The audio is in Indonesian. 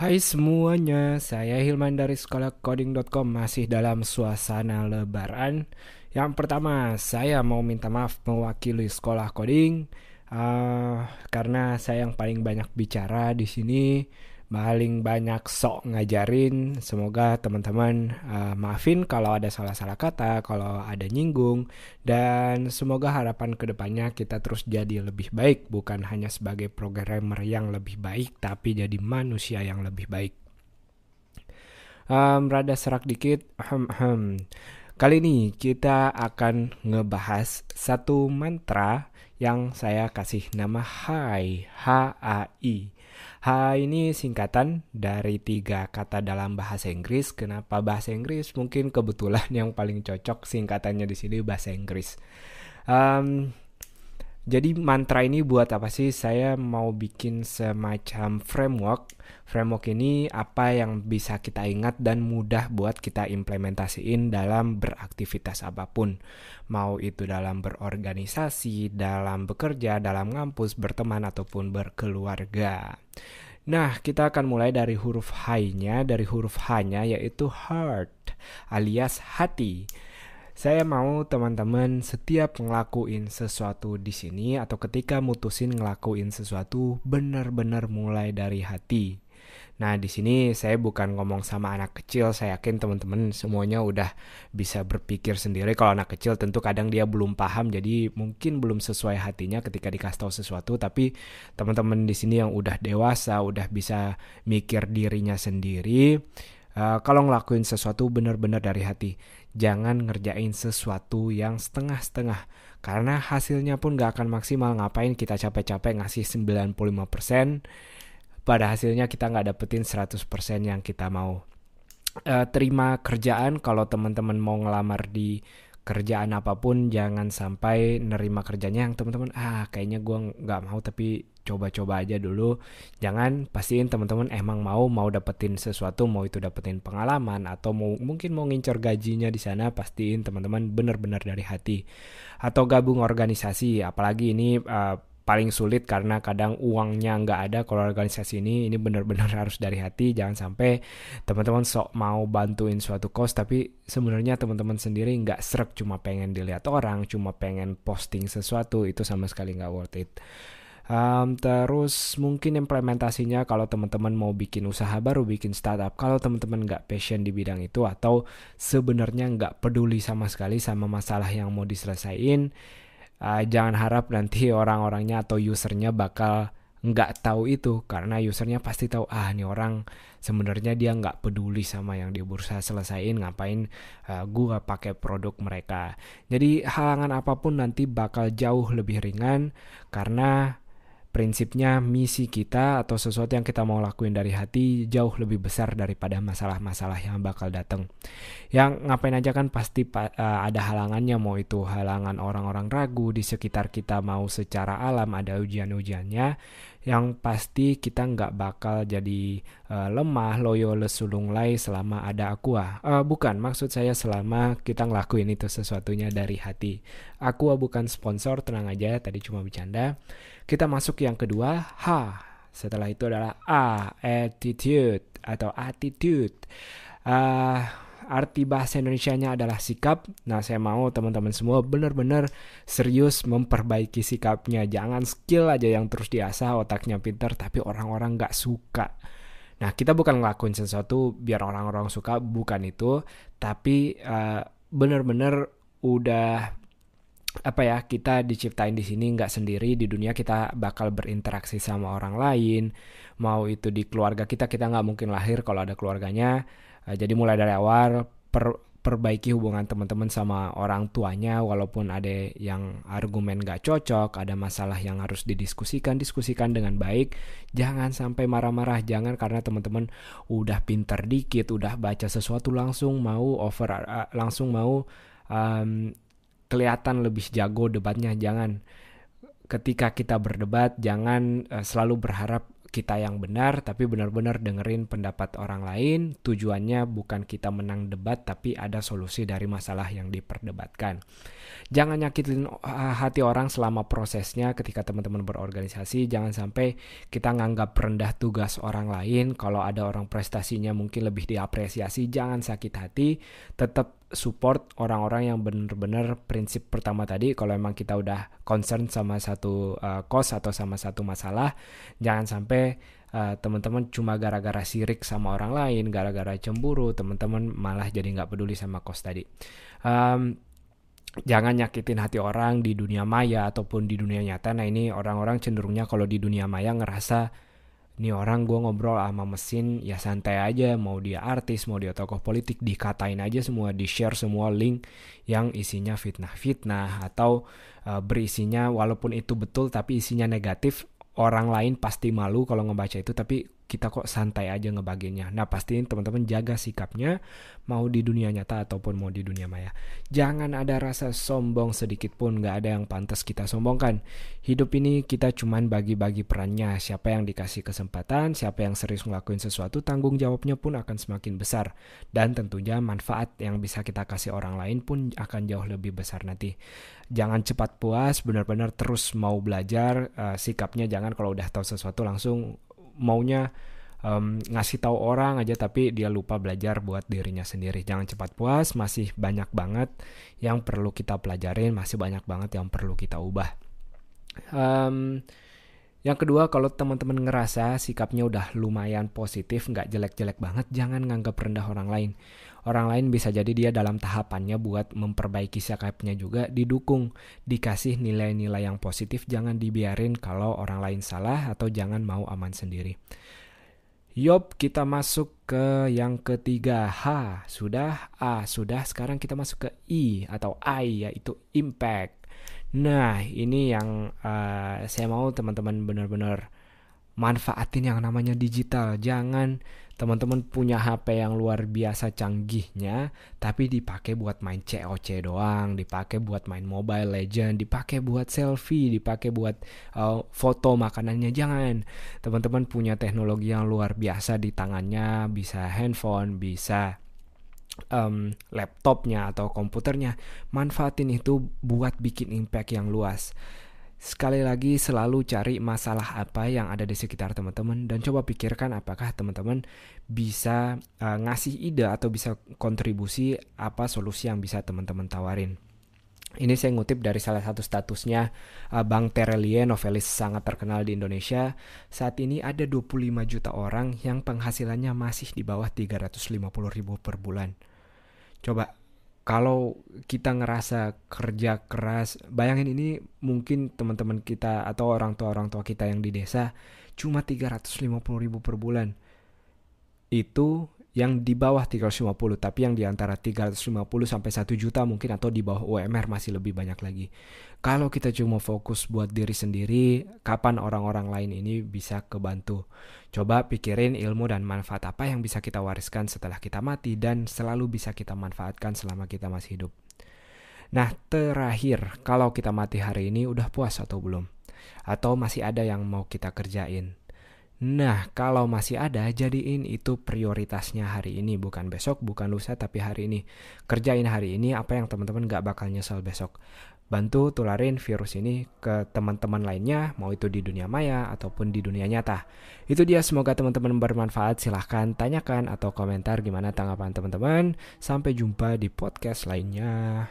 Hai semuanya, saya Hilman dari sekolah coding.com masih dalam suasana lebaran. Yang pertama, saya mau minta maaf mewakili sekolah coding uh, karena saya yang paling banyak bicara di sini paling banyak sok ngajarin. Semoga teman-teman uh, maafin kalau ada salah-salah kata, kalau ada nyinggung, dan semoga harapan ke depannya kita terus jadi lebih baik, bukan hanya sebagai programmer yang lebih baik, tapi jadi manusia yang lebih baik. Um, serak dikit. Kali ini kita akan ngebahas satu mantra yang saya kasih nama Hai, H-A-I. H ini singkatan dari tiga kata dalam bahasa Inggris. Kenapa bahasa Inggris? Mungkin kebetulan yang paling cocok singkatannya di sini bahasa Inggris. Um, jadi mantra ini buat apa sih? Saya mau bikin semacam framework. Framework ini apa yang bisa kita ingat dan mudah buat kita implementasiin dalam beraktivitas apa pun. Mau itu dalam berorganisasi, dalam bekerja, dalam ngampus, berteman ataupun berkeluarga. Nah, kita akan mulai dari huruf H-nya, dari huruf H-nya yaitu heart alias hati. Saya mau teman-teman setiap ngelakuin sesuatu di sini atau ketika mutusin ngelakuin sesuatu benar-benar mulai dari hati. Nah, di sini saya bukan ngomong sama anak kecil, saya yakin teman-teman semuanya udah bisa berpikir sendiri. Kalau anak kecil tentu kadang dia belum paham, jadi mungkin belum sesuai hatinya ketika dikasih tahu sesuatu, tapi teman-teman di sini yang udah dewasa, udah bisa mikir dirinya sendiri, uh, kalau ngelakuin sesuatu benar-benar dari hati. Jangan ngerjain sesuatu yang setengah-setengah. Karena hasilnya pun gak akan maksimal. Ngapain kita capek-capek ngasih 95% pada hasilnya kita nggak dapetin 100% yang kita mau. Uh, terima kerjaan kalau teman-teman mau ngelamar di kerjaan apa pun jangan sampai nerima kerjanya yang teman-teman ah kayaknya gue nggak mau tapi coba-coba aja dulu. Jangan pastiin teman-teman emang mau mau dapetin sesuatu mau itu dapetin pengalaman atau mau mungkin mau ngincer gajinya di sana pastiin teman-teman benar-benar dari hati. Atau gabung organisasi apalagi ini uh, paling sulit karena kadang uangnya nggak ada. Kalau organisasi ini ini benar-benar harus dari hati. Jangan sampai teman-teman sok mau bantuin suatu kos tapi sebenarnya teman-teman sendiri nggak serak cuma pengen dilihat orang cuma pengen posting sesuatu itu sama sekali nggak worth it. Um, terus mungkin implementasinya kalau teman-teman mau bikin usaha baru, bikin startup, kalau teman-teman nggak passion di bidang itu atau sebenarnya nggak peduli sama sekali sama masalah yang mau diselesaikan, uh, jangan harap nanti orang-orangnya atau usernya bakal nggak tahu itu karena usernya pasti tahu ah ini orang sebenarnya dia nggak peduli sama yang dia berusaha selesaiin ngapain uh, gua pakai produk mereka. Jadi halangan apa pun nanti bakal jauh lebih ringan karena prinsipnya misi kita atau sesuatu yang kita mau lakuin dari hati jauh lebih besar daripada masalah-masalah yang bakal datang. Yang ngapain aja kan pasti uh, ada halangannya mau itu halangan orang-orang ragu di sekitar kita mau secara alam ada ujian-ujiannya yang pasti kita nggak bakal jadi uh, lemah loyo lesulung lai selama ada aqua. Uh, bukan maksud saya selama kita ngelakuin itu sesuatunya dari hati. Aqua bukan sponsor tenang aja tadi cuma bercanda. Kita masuk yang kedua H. Setelah itu adalah A attitude atau attitude. Uh, arti bahasa Indonesia-nya adalah sikap. Nah, saya mau teman-teman semua benar-benar serius memperbaiki sikapnya. Jangan skill aja yang terus diasah, otaknya pinter, tapi orang-orang nggak suka. Nah, kita bukan ngelakuin sesuatu biar orang-orang suka, bukan itu. Tapi uh, benar-benar udah apa ya kita diciptain di sini nggak sendiri di dunia kita bakal berinteraksi sama orang lain mau itu di keluarga kita kita nggak mungkin lahir kalau ada keluarganya Uh, jadi mulai dari awal per, perbaiki hubungan teman-teman sama orang tuanya walaupun ada yang argumen gak cocok, ada masalah yang harus didiskusikan, diskusikan dengan baik. Jangan sampai marah-marah, jangan karena teman-teman udah pinter dikit, udah baca sesuatu langsung mau over uh, langsung mau um, kelihatan lebih jago debatnya, jangan ketika kita berdebat jangan uh, selalu berharap kita yang benar, tapi benar-benar dengerin pendapat orang lain. Tujuannya bukan kita menang debat, tapi ada solusi dari masalah yang diperdebatkan. Jangan nyakitin uh, hati orang selama prosesnya ketika teman-teman berorganisasi. Jangan sampai kita nganggap rendah tugas orang lain. Kalau ada orang prestasinya mungkin lebih diapresiasi, jangan sakit hati. Tetap support orang-orang yang benar-benar prinsip pertama tadi. Kalau emang kita udah concern sama satu uh, cost atau sama satu masalah jangan sampai uh, teman-teman cuma gara-gara sirik sama orang lain gara-gara cemburu teman-teman malah jadi nggak peduli sama cost tadi. Um, jangan nyakitin hati orang di dunia maya ataupun di dunia nyata. Nah ini orang-orang cenderungnya kalau di dunia maya ngerasa ini orang gue ngobrol sama mesin ya santai aja mau dia artis mau dia tokoh politik dikatain aja semua di share semua link yang isinya fitnah-fitnah atau uh, berisinya walaupun itu betul tapi isinya negatif orang lain pasti malu kalau ngebaca itu tapi kita kok santai aja ngebaginya. Nah pastiin teman-teman jaga sikapnya mau di dunia nyata ataupun mau di dunia maya. Jangan ada rasa sombong sedikit pun nggak ada yang pantas kita sombongkan. Hidup ini kita cuman bagi-bagi perannya. Siapa yang dikasih kesempatan, siapa yang serius ngelakuin sesuatu, tanggung jawabnya pun akan semakin besar. Dan tentunya manfaat yang bisa kita kasih orang lain pun akan jauh lebih besar nanti. Jangan cepat puas, benar-benar terus mau belajar. Uh, sikapnya jangan kalau udah tahu sesuatu langsung maunya um, ngasih tahu orang aja tapi dia lupa belajar buat dirinya sendiri. Jangan cepat puas, masih banyak banget yang perlu kita pelajarin, masih banyak banget yang perlu kita ubah. Um, yang kedua, kalau teman-teman ngerasa sikapnya udah lumayan positif, nggak jelek-jelek banget, jangan nganggap rendah orang lain. Orang lain bisa jadi dia dalam tahapannya buat memperbaiki sikapnya juga didukung, dikasih nilai-nilai yang positif, jangan dibiarin kalau orang lain salah atau jangan mau aman sendiri. Yop, kita masuk ke yang ketiga. H, sudah. A, sudah. Sekarang kita masuk ke I atau I, yaitu impact. Nah, ini yang uh, saya mau teman-teman benar-benar manfaatin yang namanya digital. Jangan teman-teman punya HP yang luar biasa canggihnya, tapi dipakai buat main COC doang, dipakai buat main Mobile Legend, dipakai buat selfie, dipakai buat uh, foto makanannya. Jangan. Teman-teman punya teknologi yang luar biasa di tangannya, bisa handphone, bisa um, laptopnya atau komputernya, manfaatin itu buat bikin impact yang luas. Sekali lagi selalu cari masalah apa yang ada di sekitar teman-teman dan coba pikirkan apakah teman-teman bisa uh, ngasih ide atau bisa kontribusi apa solusi yang bisa teman-teman tawarin. Ini saya ngutip dari salah satu statusnya uh, Bang Terelie, novelis sangat terkenal di Indonesia. Saat ini ada 25 juta orang yang penghasilannya masih di bawah 350 ribu per bulan. Coba kalau kita ngerasa kerja keras, bayangin ini mungkin teman-teman kita atau orang tua orang tua kita yang di desa cuma 350 ribu per bulan. Itu yang di bawah 350 tapi yang di antara 350 sampai 1 juta mungkin atau di bawah UMR masih lebih banyak lagi. Kalau kita cuma fokus buat diri sendiri, kapan orang-orang lain ini bisa kebantu? Coba pikirin ilmu dan manfaat apa yang bisa kita wariskan setelah kita mati dan selalu bisa kita manfaatkan selama kita masih hidup. Nah, terakhir, kalau kita mati hari ini udah puas atau belum? Atau masih ada yang mau kita kerjain? Nah, kalau masih ada, jadiin itu prioritasnya hari ini, bukan besok, bukan lusa, tapi hari ini. Kerjain hari ini apa yang teman-teman gak bakal nyesel besok. Bantu tularin virus ini ke teman-teman lainnya, mau itu di dunia maya ataupun di dunia nyata. Itu dia, semoga teman-teman bermanfaat. Silahkan tanyakan atau komentar gimana tanggapan teman-teman. Sampai jumpa di podcast lainnya.